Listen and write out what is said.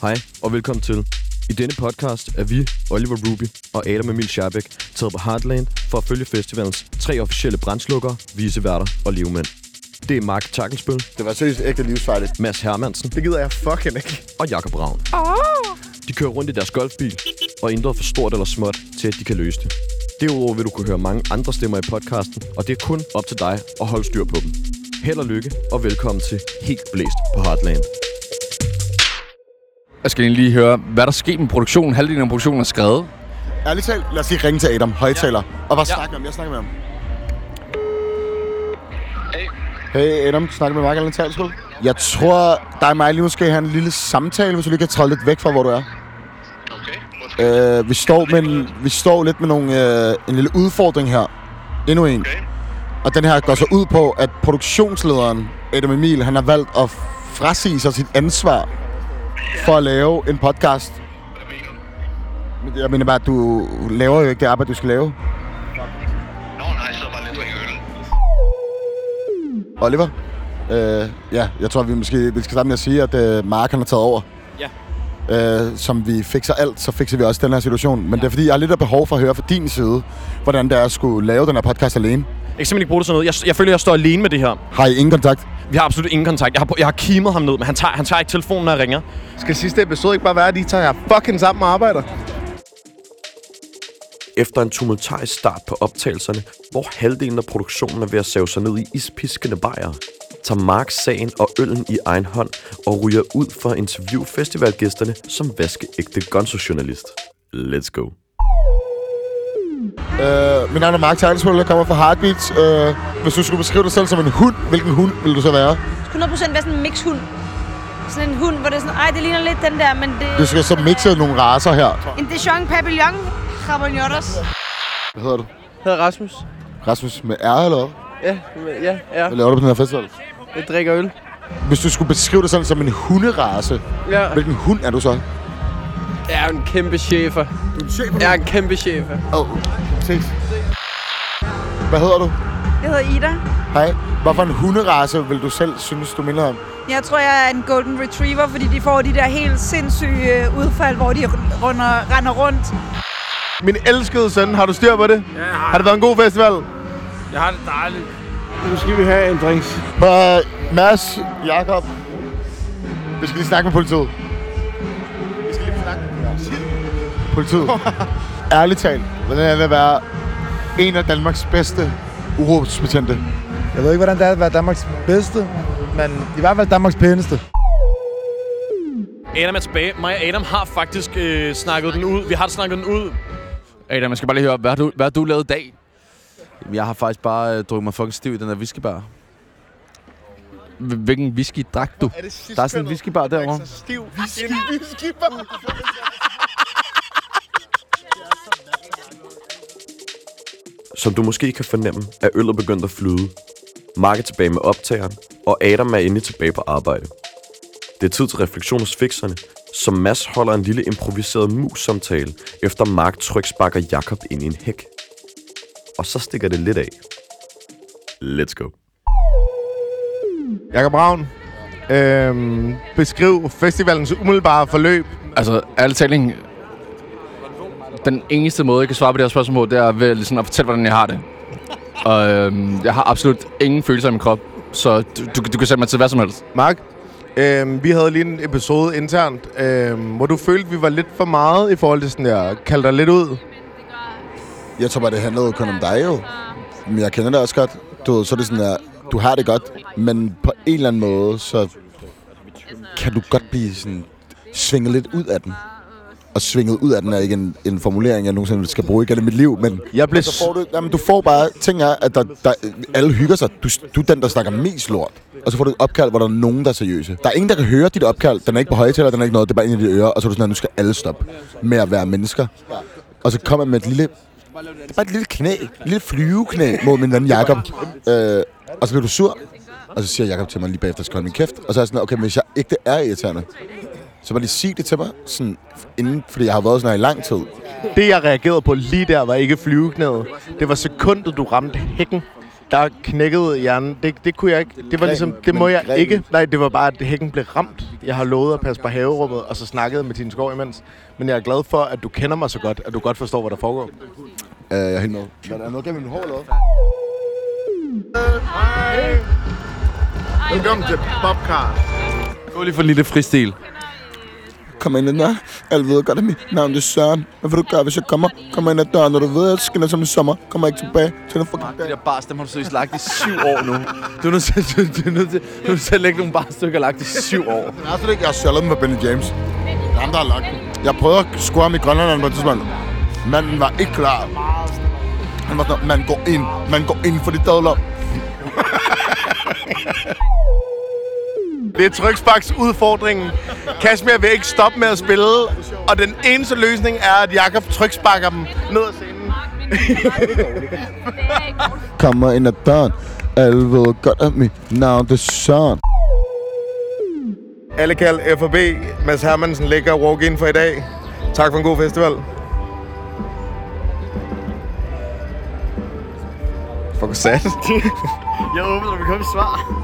Hej og velkommen til. I denne podcast er vi, Oliver Ruby og Adam Emil Schabæk, taget på Heartland for at følge festivalens tre officielle brandslukkere, viseværter og livmænd. Det er Mark Takkelsbøl, Det var seriøst ægte livsfarligt. Mads Hermansen Det gider jeg fucking ikke. og Jakob Ravn. De kører rundt i deres golfbil og intet for stort eller småt til, at de kan løse det. Derudover vil du kunne høre mange andre stemmer i podcasten, og det er kun op til dig at holde styr på dem. Held og lykke, og velkommen til Helt Blæst på Heartland. Jeg skal lige høre, hvad der skete med produktionen. Halvdelen af produktionen er skrevet. Ærligt talt, lad os lige ringe til Adam, højtaler. Og bare snakke med ham. Jeg snakker med ham. Hey. Hey Adam, du snakker med Mark Allen Talskud. Jeg tror, dig og mig lige måske have en lille samtale, hvis du lige kan træde lidt væk fra, hvor du er. Okay, Øh, vi, står med en, vi står lidt med nogle, øh, en lille udfordring her. Endnu en. okay. Og den her går så ud på, at produktionslederen, Adam Emil, han har valgt at frasige sig sit ansvar for at lave en podcast. Jeg mener bare, at du laver jo ikke det arbejde, du skal lave. Nå, nej, jeg sidder bare lidt og drikker øl. Oliver? Øh, ja, jeg tror, vi måske vi skal starte med at sige, at øh, Mark han har taget over. Ja. Øh, som vi fikser alt, så fikser vi også den her situation. Men ja. det er fordi, jeg har lidt af behov for at høre fra din side, hvordan det er at skulle lave den her podcast alene. Jeg kan simpelthen ikke bruge det sådan noget. Jeg, jeg føler, jeg står alene med det her. Har I ingen kontakt? Vi har absolut ingen kontakt. Jeg har, jeg har kimet ham ned, men han tager, han tager ikke telefonen, når jeg ringer. Skal sidste episode ikke bare være, at de tager fucking sammen og arbejder? Efter en tumultarisk start på optagelserne, hvor halvdelen af produktionen er ved at save sig ned i ispiskende bajer, tager Mark sagen og øllen i egen hånd og ryger ud for at interviewe festivalgæsterne som vaskeægte gonzo-journalist. Let's go. Øh, mit navn er Mark Tegnspil, jeg kommer fra Heartbeats. Øh, hvis du skulle beskrive dig selv som en hund, hvilken hund vil du så være? 100% være sådan en mixhund. Sådan en hund, hvor det er sådan, ej, det ligner lidt den der, men det... Du skal så mixe nogle raser her. En Dijon Papillon Rabanjotas. Hvad hedder du? Jeg hedder Rasmus. Rasmus med R eller hvad? Ja, ja, ja. Hvad laver du på den her festival? Jeg drikker øl. Hvis du skulle beskrive dig selv som en hunderace, Ja. hvilken hund er du så? Jeg er en kæmpe chefer. Du er en chef Jeg er en kæmpe chefer. Åh, oh, ses. Hvad hedder du? Jeg hedder Ida. Hej. Hvorfor en hunderace vil du selv synes, du minder om? Jeg tror, jeg er en Golden Retriever, fordi de får de der helt sindssyge øh, udfald, hvor de runder, render rundt. Min elskede søn, har du styr på det? Ja, har det været en god festival? Jeg har det dejligt. Nu skal vi have en drinks. Uh, Mads, Jakob. Vi skal lige snakke med politiet. Vi skal lige snakke med politiet. Ærligt talt, hvordan er det at være en af Danmarks bedste uråbsbetjente? Jeg ved ikke, hvordan det er at være Danmarks bedste, men i hvert fald Danmarks pæneste. Adam er tilbage. Mig og Adam har faktisk øh, snakket den ud. Vi har snakket den ud. Adam, jeg skal bare lige høre, hvad har du, hvad har du lavet i dag? Jeg har faktisk bare øh, drukket mig fucking stiv i den der whiskybar. Hvilken whisky drak du? Der er sådan en whiskybar derovre. Stiv whisky. whisky. Som du måske kan fornemme, er øllet begyndt at flyde. Mark er tilbage med optageren, og Adam er endelig tilbage på arbejde. Det er tid til refleksion hos fixerne, som Mads holder en lille improviseret mus-samtale, efter Mark tryk sparker Jakob ind i en hæk. Og så stikker det lidt af. Let's go. Jakob Ravn. Øhm, beskriv festivalens umiddelbare forløb. Altså, ærligt talt, den eneste måde, jeg kan svare på det her spørgsmål det er ved ligesom at fortælle, hvordan jeg har det. Og øhm, jeg har absolut ingen følelser i min krop, så du, du, du kan sætte mig til hvad som helst. Mark, øhm, vi havde lige en episode internt, øhm, hvor du følte, vi var lidt for meget i forhold til sådan der, kalde dig lidt ud. Jeg tror bare, det handlede kun om dig jo. Men jeg kender det også godt. Du ved, så er det sådan der, du har det godt, men på en eller anden måde, så kan du godt blive sådan svinget lidt ud af den. Og svinget ud af den er ikke en, en formulering, jeg nogensinde skal bruge igen i mit liv, men Jeg blev... så får du, jamen, du får bare, ting er, at der, der, alle hygger sig. Du, du er den, der snakker mest lort. Og så får du et opkald, hvor der er nogen, der er seriøse. Der er ingen, der kan høre dit opkald. Den er ikke på højtaler, den er ikke noget. Det er bare ind i dit øre. Og så er du sådan, at nu skal alle stoppe med at være mennesker. Og så kommer man med et lille... Det er bare et lille knæ. Et lille flyveknæ mod min ven Jakob. Øh, og så bliver du sur. Og så siger Jakob til mig lige bagefter, skal holde min kæft. Og så er jeg sådan, okay, men hvis jeg ikke er irriterende, så bare lige sig det til mig, sådan, inden, fordi jeg har været sådan her i lang tid. Det, jeg reagerede på lige der, var ikke flyveknædet. Det var sekundet, du ramte hækken. der knækkede hjernen. Det, det kunne jeg ikke. Det var ligesom, det må jeg ikke. Nej, det var bare, at hækken blev ramt. Jeg har lovet at passe på haverummet, og så snakkede med Tine Skov imens. Men jeg er glad for, at du kender mig så godt, at du godt forstår, hvad der foregår. Øh, jeg er helt med. Men er der noget gennem min hår eller hvad? Velkommen til Bobcast. Gå lige for en lille fristil. Kom ind ad døren. Alle ved godt, at mit navn det er Søren. Hvad vil du gøre, hvis jeg kommer? Kom ind ad døren, når du ved, at jeg skinner som i sommer. Kommer ikke tilbage til den fucking De dag. der bars, dem har du seriøst lagt i syv år nu. Du er nødt til, du, du er nødt til, du er nødt til at lægge nogle barstykker lagt i syv år. Det er slet ikke, jeg har stjålet dem fra Benny James. Det er ham, der har lagt dem. Jeg prøvede at score ham i Grønland på et tidspunkt. Manden var ikke klar. Han var sådan, man går ind, man går ind for de dadler. Det er Tryksbaks udfordringen. Kashmir vil ikke stoppe med at spille, og den eneste løsning er, at Jakob tryksbakker dem ned ad scenen. Kommer ind ad døren. Alle ved godt, at mit navn det er Søren. Alle kald FB. Mads Hermansen lægger walk-in for i dag. Tak for en god festival. Fuck sad. Jeg håber, der vil komme svar.